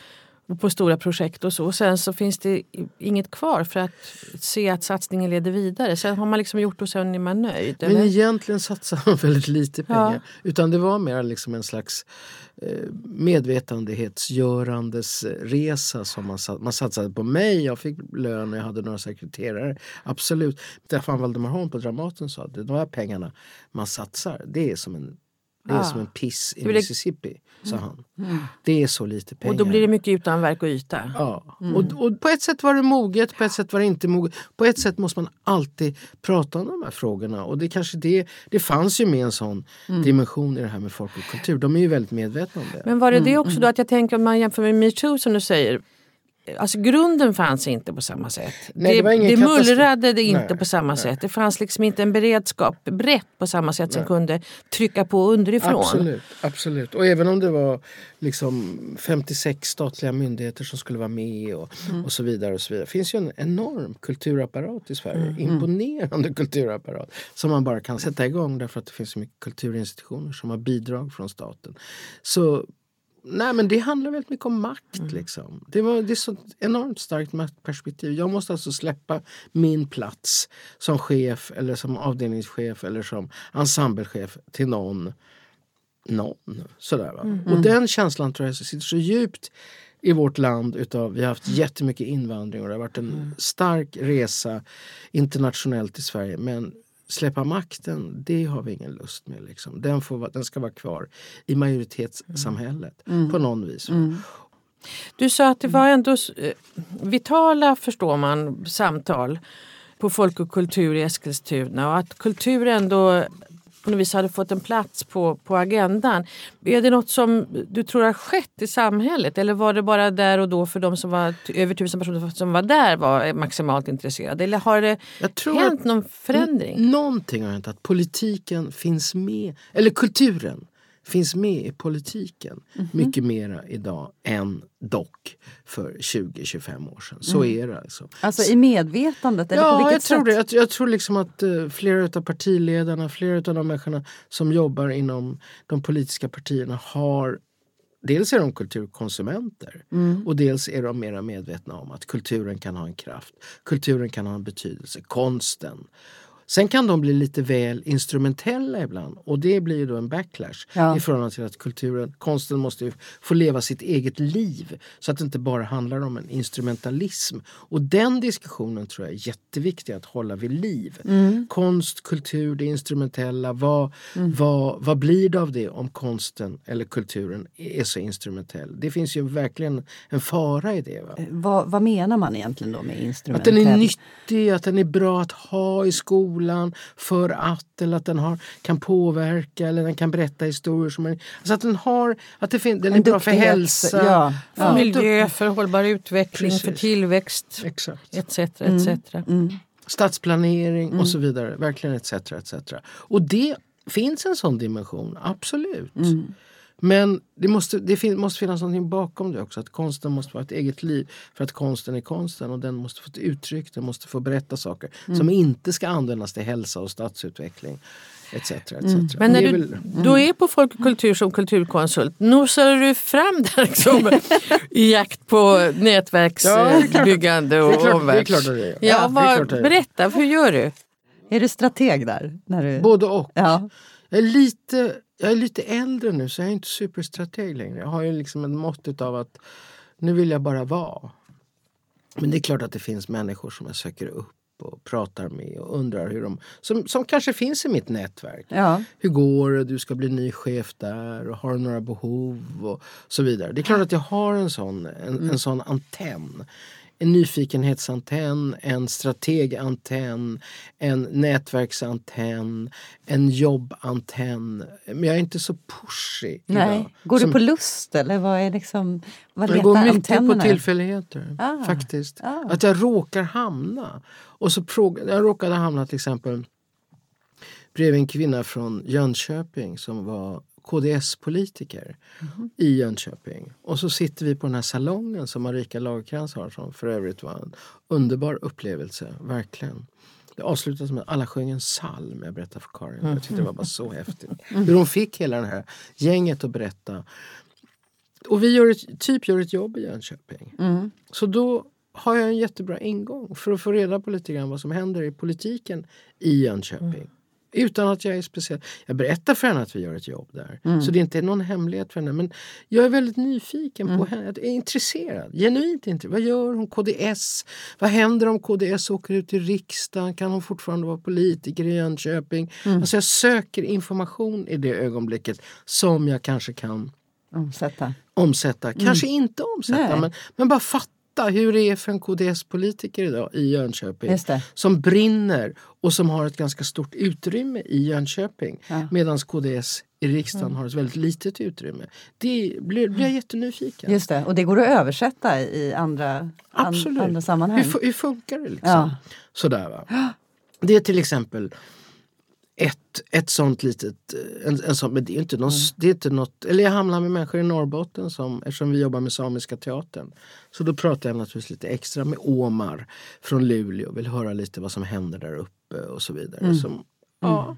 på stora projekt och så. Och sen så finns det inget kvar för att se att satsningen leder vidare. Sen har man liksom gjort och sen är man nöjd. Men Eller? egentligen satsade man väldigt lite pengar. Ja. Utan det var mer liksom en slags eh, medvetandehetsgörandes resa som man, sat, man satsade på mig. Jag fick lön och jag hade några sekreterare. Absolut. Stefan Valdemar Holm på Dramaten sa att de här pengarna man satsar, det är som en det är Ah. som en piss i Det Mississippi, sa han. Det är så lite pengar. Och då blir det mycket utanverk och yta. Ja, och, och på ett sätt var det moget, på ett sätt var det inte moget. På ett sätt måste man alltid prata om de här frågorna. Och det kanske det, det fanns ju med en sån dimension i det här med folk och kultur. De är ju väldigt medvetna om det. Men var det det också då att jag tänker om man jämför med metoo som du säger. Alltså grunden fanns inte på samma sätt. Nej, det det det mullrade det inte Nej, på samma nej. sätt. Det fanns liksom inte en beredskap brett på samma sätt som kunde trycka på underifrån. Absolut, absolut. Och även om det var liksom 56 statliga myndigheter som skulle vara med och, Mm. och så vidare. och så vidare. Det finns ju en enorm kulturapparat i Sverige. Mm. Imponerande kulturapparat. Som man bara kan sätta igång därför att det finns så mycket kulturinstitutioner som har bidrag från staten. Så Nej men det handlar väldigt mycket om makt. Mm. Liksom. Det, var, det är så enormt starkt maktperspektiv. Jag måste alltså släppa min plats som chef eller som avdelningschef eller som ensemblechef till någon. Någon. Sådär, va? Mm. Och den känslan tror jag sitter så djupt i vårt land. Utav, vi har haft jättemycket invandring och det har varit en Mm. stark resa internationellt i Sverige. Men släppa makten, det har vi ingen lust med. Liksom. Den, får, den ska vara kvar i majoritetssamhället Mm. på någon vis. Du sa att det var ändå eh, vitala, förstår man, samtal på Folk och kultur i Eskilstuna och att kultur ändå på något vis hade fått en plats på, på agendan. Är det något som du tror har skett i samhället eller var det bara där och då för de som var över tusen personer som var där var maximalt intresserade? Eller har det hänt någon förändring? Någonting har hänt. Att politiken finns med, eller kulturen finns med i politiken Mhm. mycket mera idag än dock för 20-25 år sedan. Så är det alltså. Alltså i medvetandet? Eller på Ja, vilket jag tror sätt? det. Jag, jag tror liksom att uh, flera av partiledarna, flera av de människorna som jobbar inom de politiska partierna har Dels är de kulturkonsumenter och dels är de mera medvetna om att kulturen kan ha en kraft. Kulturen kan ha en betydelse. Konsten. Sen kan de bli lite väl instrumentella ibland och det blir då en backlash Ja. i förhållande till att kulturen, konsten måste få leva sitt eget liv så att det inte bara handlar om en instrumentalism. Och den diskussionen tror jag är jätteviktig att hålla vid liv. Konst, kultur, det instrumentella. Vad, vad, vad blir det av det om konsten eller kulturen är så instrumentell? Det finns ju verkligen en fara i det. Va? Vad, vad menar man egentligen då med Att instrumentell? den är nyttig, att den är bra att ha i skolan för att, eller att den har, kan påverka eller den kan berätta historier. Som alltså att den, har, att det fin, den är En bra för hälsa. ja. För Ja. miljö, för hållbar utveckling, för Precis. tillväxt Exakt. etc. etc. Stadsplanering och så vidare. Verkligen etc. etc. Och det finns en sån dimension, absolut. Men det måste, det fin, måste finnas någonting bakom det också. Att konsten måste vara ett eget liv. För att konsten är konsten och den måste få ett uttryck. Den måste få berätta saker som inte ska användas till hälsa och stadsutveckling. Etc. etc. Men när du väl- då är på Folk och kultur som kulturkonsult, nosar du fram där [laughs] liksom, i jakt på Ja, nätverksbyggande och det är omvärlds-. Ja, Ja, det är vad, klart att det är. berätta, hur gör du? Är du strateg där? När du... Både och. Ja. Jag är, lite, jag är lite äldre nu så jag är inte superstrateg längre. Jag har ju liksom en mått av att nu vill jag bara vara. Men det är klart att det finns människor som jag söker upp och pratar med och undrar hur de... Som, som kanske finns i mitt nätverk. Ja. Hur går det? Du ska bli ny chef där och har du några behov och så vidare. Det är klart att jag har en sån, en, en sån antenn. En nyfikenhetsantenn, en strategantenn, en nätverksantenn, en jobbantenn. Men jag är inte så pushy Nej. idag. Går Som- du på lust eller vad är liksom... Vad jag går mycket antennerna? på tillfälligheter. Ah. Faktiskt. Ah. Att jag råkar hamna. Och så jag råkade hamna till exempel bredvid en kvinna från Jönköping som var KDS-politiker Mhm. i Jönköping. Och så sitter vi på den här salongen som Marika Lagercrantz har som för övrigt var en underbar upplevelse, verkligen. Det avslutas med att alla sjöng en psalm, jag berättar för Karin. Jag tyckte det var bara så häftigt. Hur de fick hela det här gänget att berätta. Och vi gör ett, typ gör ett jobb i Jönköping. Mm. Så då har jag en jättebra ingång för att få reda på lite grann vad som händer i politiken i Jönköping. Utan att jag är speciell. Jag berättar för henne att vi gör ett jobb där. Så det är inte någon hemlighet för henne. Men jag är väldigt nyfiken på henne. Jag är intresserad. Genuint intresserad. Vad gör hon? KDS? Vad händer om KDS åker ut i riksdagen? Kan hon fortfarande vara politiker i Jönköping? Alltså jag söker information i det ögonblicket som jag kanske kan Omsätta. omsätta. Kanske inte omsätta, Nej. men, men bara fatta hur det är för en KDS-politiker idag i Jönköping. Som brinner och som har ett ganska stort utrymme i Jönköping. Ja. Medan KDS i riksdagen har ett väldigt litet utrymme. Det blir, blir jag jättenyfiken. Just det, och det går att översätta i andra, an, andra sammanhang. Hur, hur funkar det liksom? Ja. Sådär va. Det är till exempel ett, ett sånt litet, en, en sån, men det är inte, någon, mm. det är inte något, eller jag hamnar med människor i Norrbotten som, eftersom vi jobbar med Samiska teatern. Så då pratar jag naturligtvis lite extra med Omar från Luleå, vill höra lite vad som händer där uppe och så vidare. Mm. Som, ja.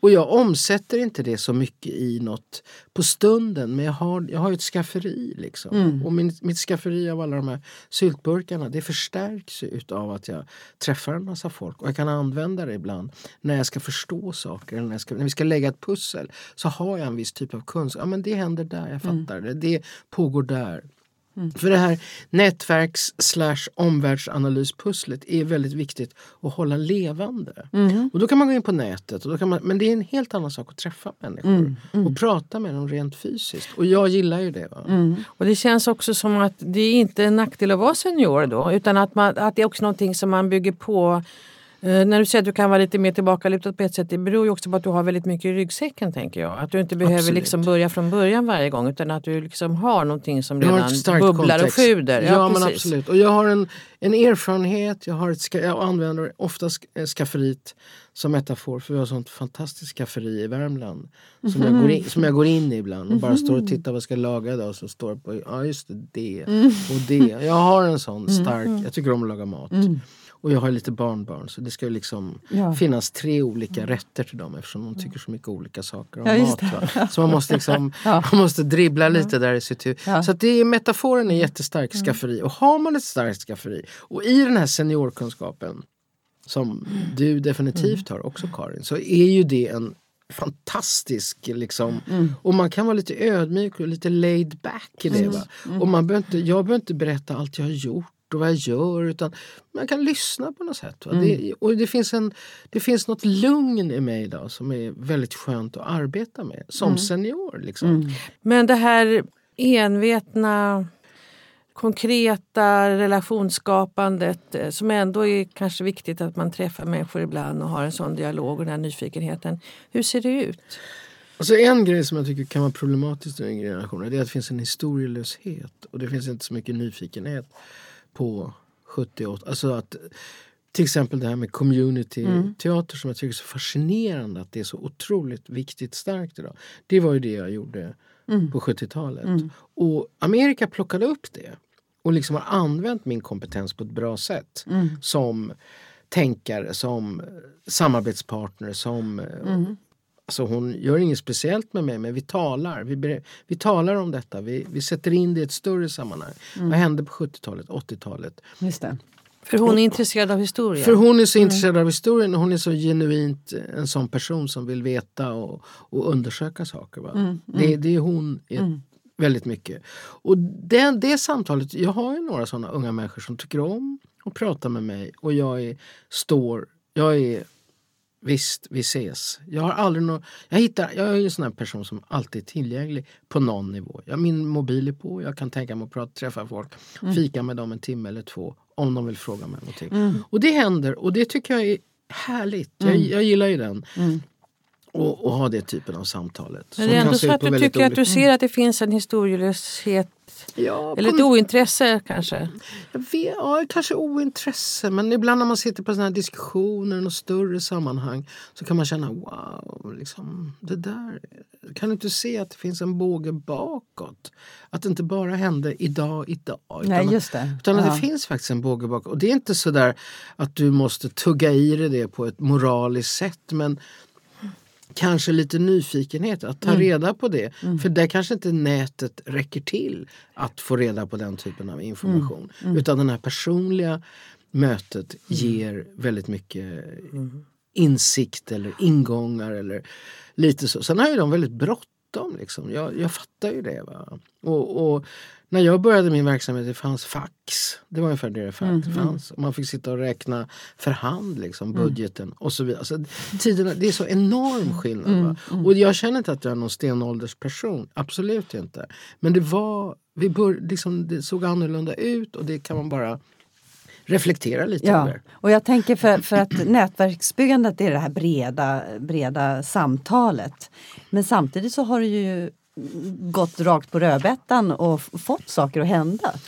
Och jag omsätter inte det så mycket i något på stunden men jag har, jag har ett skafferi. Liksom. Mm. Och min, mitt skafferi av alla de här syltburkarna det förstärks av att jag träffar en massa folk. Och jag kan använda det ibland när jag ska förstå saker. Eller när, ska, när vi ska lägga ett pussel så har jag en viss typ av kunskap. Ja, men det händer där, jag mm. fattar mm. det. Det pågår där. Mm. För det här nätverks slash omvärldsanalyspusslet är väldigt viktigt att hålla levande. Mm. Och då kan man gå in på nätet, och då kan man, men det är en helt annan sak att träffa människor mm. mm. och prata med dem rent fysiskt. Och jag gillar ju det. Mm. Och det känns också som att det är inte en nackdel att vara senior då utan att, man, att det är också någonting som man bygger på när du säger att du kan vara lite mer tillbakalutad på ett sätt, det beror ju också på att du har väldigt mycket i ryggsäcken tänker jag. Att du inte behöver liksom börja från början varje gång utan att du liksom har någonting som redan bubblar kontext. och sjuder. Ja, ja men absolut. Och jag har en, en erfarenhet, jag, har ett, jag använder ofta eh, skafferiet som metafor för vi har sånt fantastiskt skafferi i Värmland. Som, mm. jag, går in, som jag går in i ibland och bara står och tittar vad jag ska laga idag. Så står det på, ja just det, det mm. och det. Jag har en sån stark, jag tycker om att laga mat. Mm. Och jag har lite barnbarn så det ska liksom ja. finnas tre olika rätter till dem eftersom de tycker så mycket olika saker om ja, mat. Så man måste, liksom, [laughs] ja. man måste dribbla lite där i sitt huvud. Så det är, metaforen är jättestark, mm. skafferi. Och har man ett starkt skafferi och i den här seniorkunskapen som du definitivt har också Karin, så är ju det en fantastisk liksom. Mm. Och man kan vara lite ödmjuk och lite laid back i det. Mm. Mm. Och man behöver inte, jag behöver inte berätta allt jag har gjort och vad jag gör utan man kan lyssna på något sätt. Mm. Det, och det finns, en, det finns något lugn i mig idag som är väldigt skönt att arbeta med som mm. senior. Liksom. Mm. Men det här envetna konkreta relationsskapandet eh, som ändå är kanske viktigt att man träffar människor ibland och har en sån dialog och den här nyfikenheten. Hur ser det ut? Alltså en grej som jag tycker kan vara problematiskt i den generationen är att det finns en historielöshet och det finns inte så mycket nyfikenhet på 78. Alltså att, till exempel det här med community-teater mm. som jag tycker är så fascinerande att det är så otroligt viktigt starkt idag. Det var ju det jag gjorde mm. på 70-talet. Mm. Och Amerika plockade upp det och liksom har använt min kompetens på ett bra sätt. Mm. Som tänkare, som samarbetspartner, som mm. Alltså hon gör inget speciellt med mig men vi talar. Vi, vi talar om detta. Vi, vi sätter in det i ett större sammanhang. Mm. Vad hände på 70-talet, 80-talet? Just det. För hon är intresserad av historia? För hon är så mm. intresserad av historien och hon är så genuint en sån person som vill veta och, och undersöka saker. Va? Mm. Det, mm. det är hon är mm. väldigt mycket. Och det, det samtalet, jag har ju några såna unga människor som tycker om att prata med mig och jag är, står, jag är Visst, vi ses. Jag har aldrig no jag, hittar, jag är en sån person som alltid är tillgänglig på någon nivå. Jag, min mobil är på, jag kan tänka mig att prata, träffa folk, mm. fika med dem en timme eller två om de vill fråga mig någonting. Mm. Och det händer och det tycker jag är härligt. Mm. Jag, jag, gillar ju den. Och, och, ha det typen av samtalet. Men det är ändå så att du tycker att du ser att det finns en historielöshet Ja, Eller ett ointresse kanske? Jag vet, ja, kanske ointresse. Men ibland när man sitter på såna här diskussioner och större sammanhang så kan man känna wow, liksom, det där. Kan du inte se att det finns en båge bakåt? Att det inte bara händer idag, idag. Utan, Nej, just det. utan ja. att det finns faktiskt en båge bakåt. Och det är inte så där att du måste tugga i dig det på ett moraliskt sätt. Men kanske lite nyfikenhet att ta mm. reda på det. Mm. För där kanske inte nätet räcker till att få reda på den typen av information. Mm. mm. Utan det här personliga mötet mm. ger väldigt mycket mm. insikt eller ingångar eller lite så. Sen har ju de väldigt bråttom. Liksom. Jag, jag fattar ju det. Va? Och, och när jag började min verksamhet det fanns fax. Det var ungefär det det fanns. Mm, mm. Man fick sitta och räkna för hand, liksom, mm. budgeten mm. och så vidare. Alltså, tiderna, det är så enorm skillnad. Mm, mm, och jag känner inte att jag är någon stenåldersperson. Absolut inte. Men det var, vi bör, liksom, det såg annorlunda ut och det kan man bara reflektera lite Ja, över. och jag tänker för, för att nätverksbyggandet är det här breda, breda samtalet. Men samtidigt så har du ju gått rakt på rödbetan och fått saker att hända. Så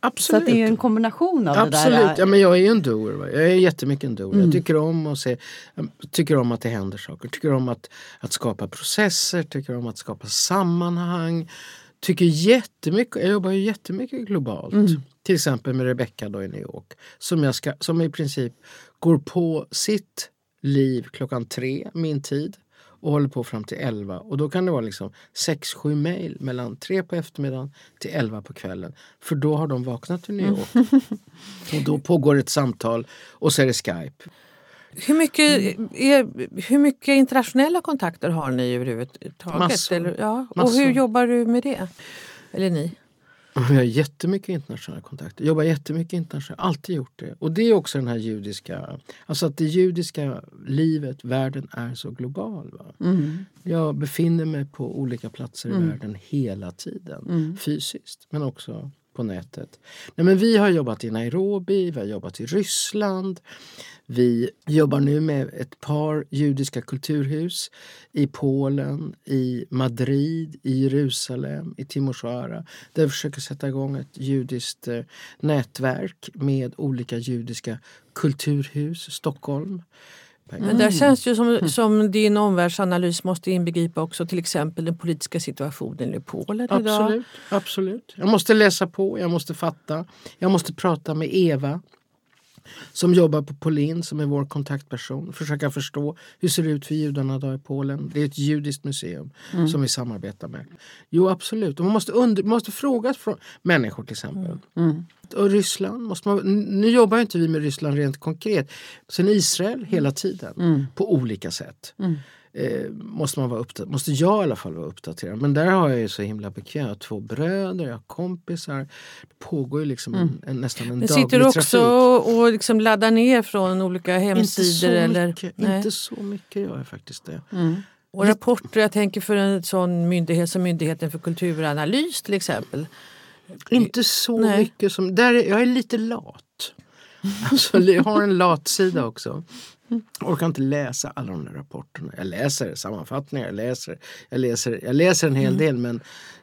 Absolut. att det är ju en kombination av det Absolut, där. ja, men jag är ju en doer. Va? Jag är jättemycket en doer. Mm. Jag tycker om att se, jag tycker om att det händer saker. Tycker om att, att skapa processer, tycker om att skapa sammanhang. Tycker jättemycket, jag jobbar ju jättemycket globalt. Mm. Till exempel med Rebecca då i New York. Som, jag ska, som i princip går på sitt liv klockan tre, min tid. Och håller på fram till elva. Och då kan det vara liksom 6-7 mejl mellan tre på eftermiddagen till elva på kvällen. För då har de vaknat i New York. Och då pågår ett samtal och så är det Skype. Hur mycket, är, hur mycket internationella kontakter har ni överhuvudtaget? Massor. Eller, ja. Och Massor. hur jobbar du med det? Eller ni? Vi har jättemycket internationella kontakter. Jobbar jättemycket internationellt. Alltid gjort det. Och det är också den här judiska... Alltså att det judiska livet, världen är så global. Va? Mm. Jag befinner mig på olika platser i världen hela tiden. Fysiskt, men också på nätet. Nej, men vi har jobbat i Nairobi, vi har jobbat i Ryssland. Vi jobbar nu med ett par judiska kulturhus i Polen, i Madrid, i Jerusalem, i Timisoara. Där vi försöker sätta igång ett judiskt eh, nätverk med olika judiska kulturhus. Stockholm. Men där känns det ju som, som din omvärldsanalys måste inbegripa också till exempel den politiska situationen i Polen idag. Absolut, absolut. Jag måste läsa på, jag måste fatta. Jag måste prata med Eva som jobbar på Polin, som är vår kontaktperson. Försöka förstå hur ser det ut för judarna idag i Polen. Det är ett judiskt museum som vi samarbetar med. Jo, absolut. Och man måste, under, man måste fråga från människor till exempel. Och Ryssland, måste man, nu jobbar inte vi med Ryssland rent konkret. Sen Israel hela tiden på olika sätt. Eh, måste, man vara uppdaterad, måste jag i alla fall vara uppdaterad. Men där har jag ju så himla bekvämt. Jag har två bröder, jag har kompisar. Det pågår ju liksom en, en, nästan en Men daglig sitter du också trafik. och, liksom laddar ner från olika Inte hemsidor? så, eller, mycket, Nej. inte så mycket gör jag faktiskt det. Och rapporter, jag tänker för en sån myndighet som Myndigheten för kulturanalys till exempel. Inte så Nej. mycket som... Där är, jag är lite lat. Alltså, jag har en latsida också. Jag orkar inte läsa alla de där rapporterna. Jag läser sammanfattningar, jag läser, jag läser, jag läser en Mm. hel del men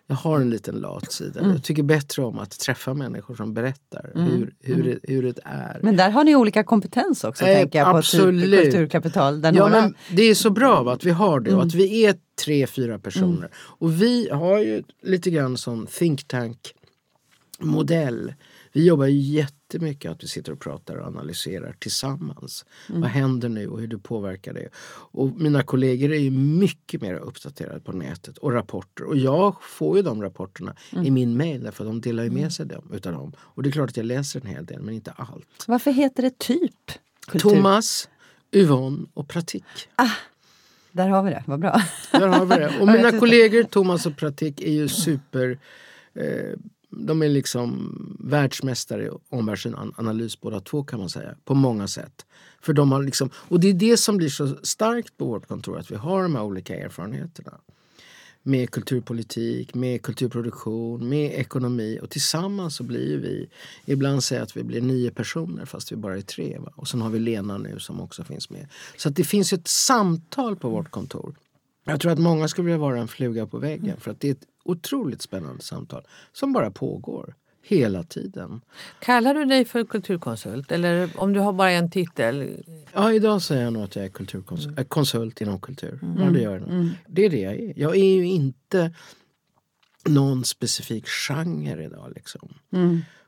jag har en liten latsida. Jag tycker bättre om att träffa människor som berättar Mm. hur, hur, det, hur det är. Men där har ni olika kompetens också Eh, tänker jag på absolut. typ kulturkapital. Där Ja, några... men det är så bra va, att vi har det och att vi är tre, fyra personer. Och vi har ju lite grann som think tank modell. Vi jobbar ju jättemycket att vi sitter och pratar och analyserar tillsammans. Vad händer nu och hur det påverkar det. Och mina kollegor är ju mycket mer uppdaterade på nätet och rapporter. Och jag får ju de rapporterna i min mail därför att de delar ju med sig dem, utav dem. Och det är klart att jag läser en hel del men inte allt. Varför heter det typ? Kultur? Thomas, Yvonne och Pratik. Där har vi det, vad bra. Där har vi det. Och [laughs] mina kollegor Thomas och Pratik är ju super... Eh, de är liksom världsmästare i omvärldsanalys båda två kan man säga. På många sätt. För de har liksom, och det är det som blir så starkt på vårt kontor. Att vi har de här olika erfarenheterna. Med kulturpolitik, med kulturproduktion, med ekonomi. Och tillsammans så blir vi, ibland säger jag att vi blir nio personer fast vi bara är tre. Va? Och sen har vi Lena nu som också finns med. Så att det finns ett samtal på vårt kontor. Jag tror att många skulle vilja vara en fluga på väggen för att det är ett otroligt spännande samtal som bara pågår hela tiden. Kallar du dig för kulturkonsult eller om du har bara en titel? Ja, idag säger jag nog att jag är kulturkonsult, äh, konsult inom kultur. Ja, det, gör jag nog. det är det jag är. Jag är ju inte någon specifik genre idag. Liksom.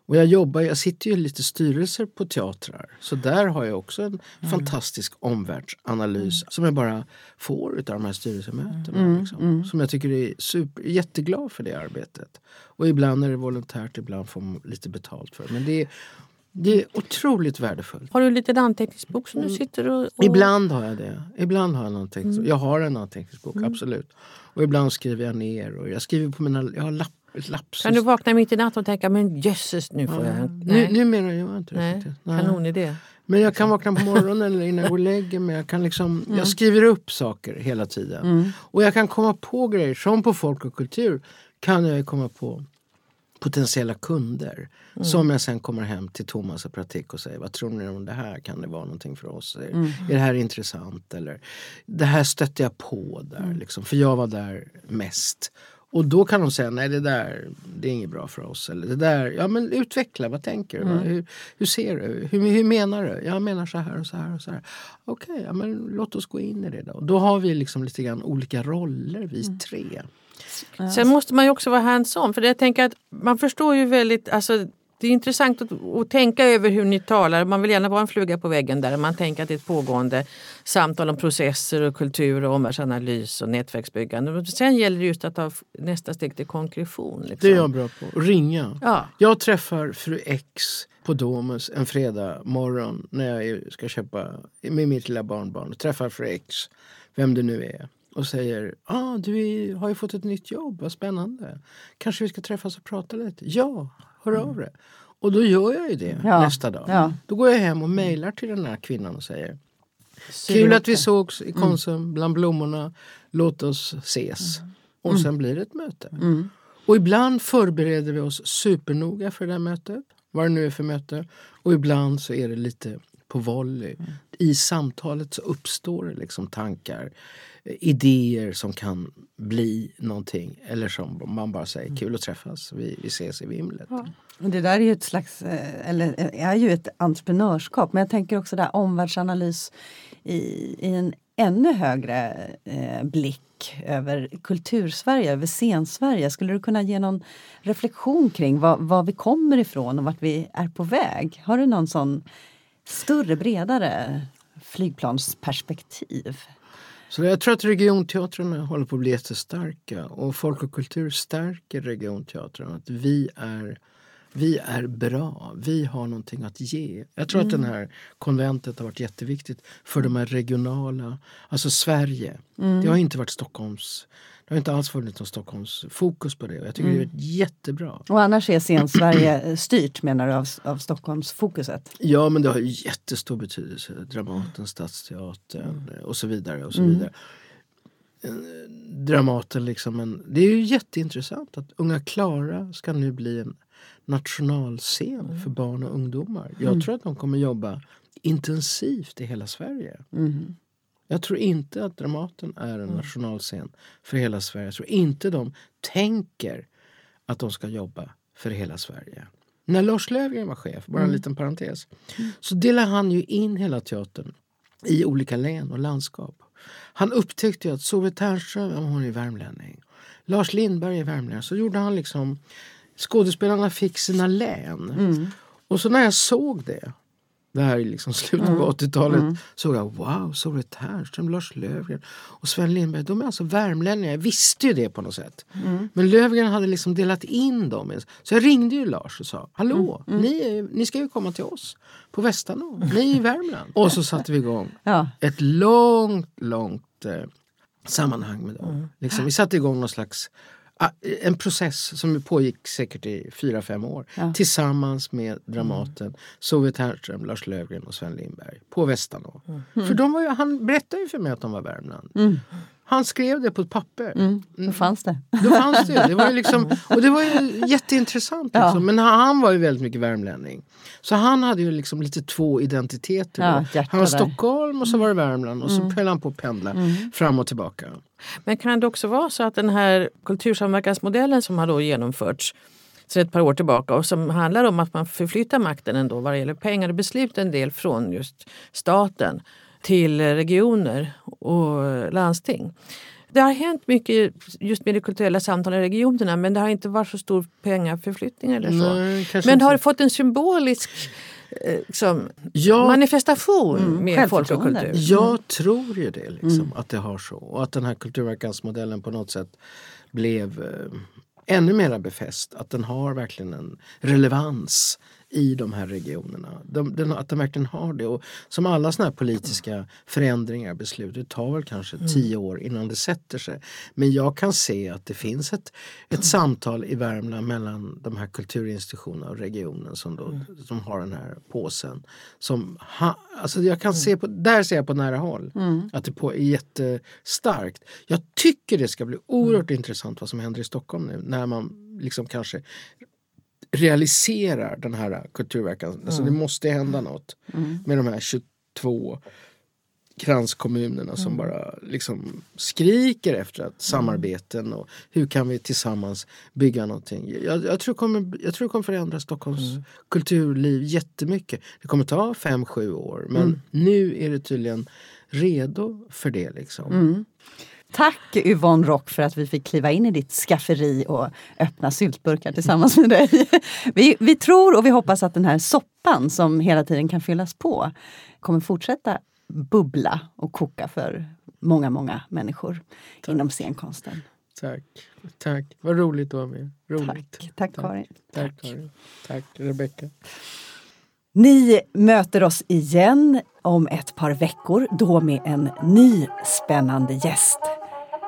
Och jag jobbar, jag sitter ju i lite styrelser på teatrar. Så där har jag också en fantastisk omvärldsanalys som jag bara får av de här styrelsemötena. Liksom. Som jag tycker är super, jätteglad för det arbetet. Och ibland är det volontärt, ibland får man lite betalt för det. Men det är, det är otroligt värdefullt. Har du en liten anteckningsbok som du sitter och... och... Ibland har jag det. Ibland har jag någonting. Jag har en anteckningsbok, absolut. Och ibland skriver jag ner. Och jag skriver på mina... Jag har lapp, ett lapsus. Kan du vakna mitt i natten och tänka men jösses nu får jag... en-" Nu, Nej, numera gör jag inte det. Nej. Nej. kanonidé. Men jag kan vakna på morgonen eller innan jag går och lägger mig. Jag, kan liksom, jag skriver upp saker hela tiden. Och jag kan komma på grejer, som på Folk och kultur kan jag komma på potentiella kunder. Som jag sen kommer hem till Thomas och Pratik och säger vad tror ni om det här? Kan det vara någonting för oss? Är, är det här intressant? Eller, det här stötte jag på där, liksom, för jag var där mest. Och då kan de säga nej det där det är inget bra för oss. Eller det där, ja men utveckla, vad tänker du? Hur, hur ser du? Hur, hur menar du? Jag menar så här och så här och så här. Okej, ja, men låt oss gå in i det då. Då har vi liksom lite grann olika roller vi tre. Sen måste man ju också vara hands-on. För jag tänker att man förstår ju väldigt... Alltså, det är intressant att, att tänka över hur ni talar. Man vill gärna vara en fluga på väggen där. Man tänker att det är ett pågående samtal om processer och kultur och omvärldsanalys och nätverksbyggande. Men Sen gäller det just att ta nästa steg till konkretion. Liksom. Det är jag bra på. Ringa. Ja. Jag träffar fru X på Domus en fredag morgon när jag ska köpa med mitt lilla barnbarn. Träffar fru X, vem det nu är. Och säger, ah, du har ju fått ett nytt jobb, vad spännande. Kanske vi ska träffas och prata lite? Ja, hör av dig. Och då gör jag ju det Ja, nästa dag. ja. Då går jag hem och mejlar till den här kvinnan och säger Kul att vi sågs i Konsum bland blommorna. Låt oss ses. Och sen blir det ett möte. Och ibland förbereder vi oss supernoga för det här mötet. Vad det nu är för möte. Och ibland så är det lite på volley. I samtalet så uppstår det liksom tankar, idéer som kan bli någonting. Eller som man bara säger, kul att träffas, vi, vi ses i vimlet. Ja. Det där är ju ett slags, eh, eller eh, är ju ett entreprenörskap. Men jag tänker också där omvärldsanalys i, i en ännu högre eh, blick över kultursverige, över scensverige. Skulle du kunna ge någon reflektion kring var, var vi kommer ifrån och vart vi är på väg? Har du någon sån större, bredare flygplansperspektiv? Så jag tror att regionteatrarna håller på att bli jättestarka och folk och kultur stärker regionteatrarna. Att vi är, vi är bra, vi har någonting att ge. Jag tror att den här konventet har varit jätteviktigt för de här regionala, alltså Sverige. Det har inte varit Stockholms, det har inte alls funnits någon Stockholms fokus på det och jag tycker det är jättebra. Och annars är scensverige eh, styrt menar du av, av Stockholmsfokuset? Ja, men det har ju jättestor betydelse. Dramaten, Stadsteatern och så vidare. och så vidare. Eh, Dramaten liksom, men det är ju jätteintressant att Unga Klara ska nu bli en nationalscen för barn och ungdomar. Jag tror att de kommer jobba intensivt i hela Sverige. Jag tror inte att Dramaten är en nationalscen för hela Sverige. Jag tror inte de tänker att de ska jobba för hela Sverige. När Lars Löfgren var chef, bara en liten parentes, så delade han ju in hela teatern i olika län och landskap. Han upptäckte att Solveig Ternström, hon är värmlänning. Lars Lindberg är värmlänning. Så gjorde han liksom, skådespelarna fick sina län. Och så när jag såg det, det här är liksom slutet på 80-talet, såg jag wow, Solveig Ternström, Lars Löfgren och Sven Lindberg, de är alltså värmlänningar. Jag visste ju det på något sätt. Men Löfgren hade liksom delat in dem. Så jag ringde ju Lars och sa, hallå, Ni, är, ni ska ju komma till oss på Västanå, ni är i Värmland. Och så satte vi igång [laughs] Ja. ett långt, långt eh, sammanhang med dem. Liksom, vi satte igång någon slags en process som pågick säkert i fyra, fem år. Tillsammans med Dramaten, Solveig Ternström, Lars Löfgren och Sven Lindberg på Västanå. För de var ju, han berättade ju för mig att de var Värmland. Han skrev det på ett papper. Då fanns det. Då fanns det. det var ju liksom, [laughs] och det var ju jätteintressant. Liksom. Ja. Men han, var ju väldigt mycket värmlänning. Så han hade ju liksom lite två identiteter. Ja, han var. Stockholm och så var det Värmland. Och så höll han på att pendla fram och tillbaka. Men kan det också vara så att den här kultursamverkansmodellen som har då genomförts sedan ett par år tillbaka och som handlar om att man förflyttar makten ändå vad det gäller pengar och beslut en del från just staten till regioner och landsting. Det har hänt mycket just med det kulturella samtalet i regionerna men det har inte varit så stor pengaförflyttning eller så. Nej, men inte. har det fått en symbolisk eh, liksom, Ja. manifestation med folk och kultur? Jag tror ju det, liksom, att det har så. Och att den här kulturverkansmodellen på något sätt blev eh, ännu mer befäst. Att den har verkligen en relevans i de här regionerna. De, den, att den verkligen har det. Och som alla såna här politiska förändringar, beslut, det tar väl kanske tio år innan det sätter sig. Men jag kan se att det finns ett, ett samtal i Värmland mellan de här kulturinstitutionerna och regionen som, då, som har den här påsen. Som ha, alltså jag kan se på, där ser jag på nära håll att det på, är jättestarkt. Jag tycker det ska bli oerhört intressant vad som händer i Stockholm nu när man liksom kanske realiserar den här kulturverkan. Mm. Alltså det måste hända något mm. med de här 22 kranskommunerna som mm. bara liksom skriker efter att samarbeten och hur kan vi tillsammans bygga någonting. Jag, jag tror, kommer, jag tror det kommer förändra Stockholms mm. kulturliv jättemycket. Det kommer ta fem sju år men mm. nu är det tydligen redo för det. Liksom. Tack Yvonne Rock för att vi fick kliva in i ditt skafferi och öppna syltburkar tillsammans med dig. [laughs] Vi, vi tror och vi hoppas att den här soppan som hela tiden kan fyllas på kommer fortsätta bubbla och koka för många, många människor Tack. inom scenkonsten. Tack. Tack. Vad roligt att vara med. Roligt. Tack, Tack, Tack. Karin. Tack, Tack. Karin. Tack Rebecka. Ni möter oss igen om ett par veckor, då med en ny spännande gäst.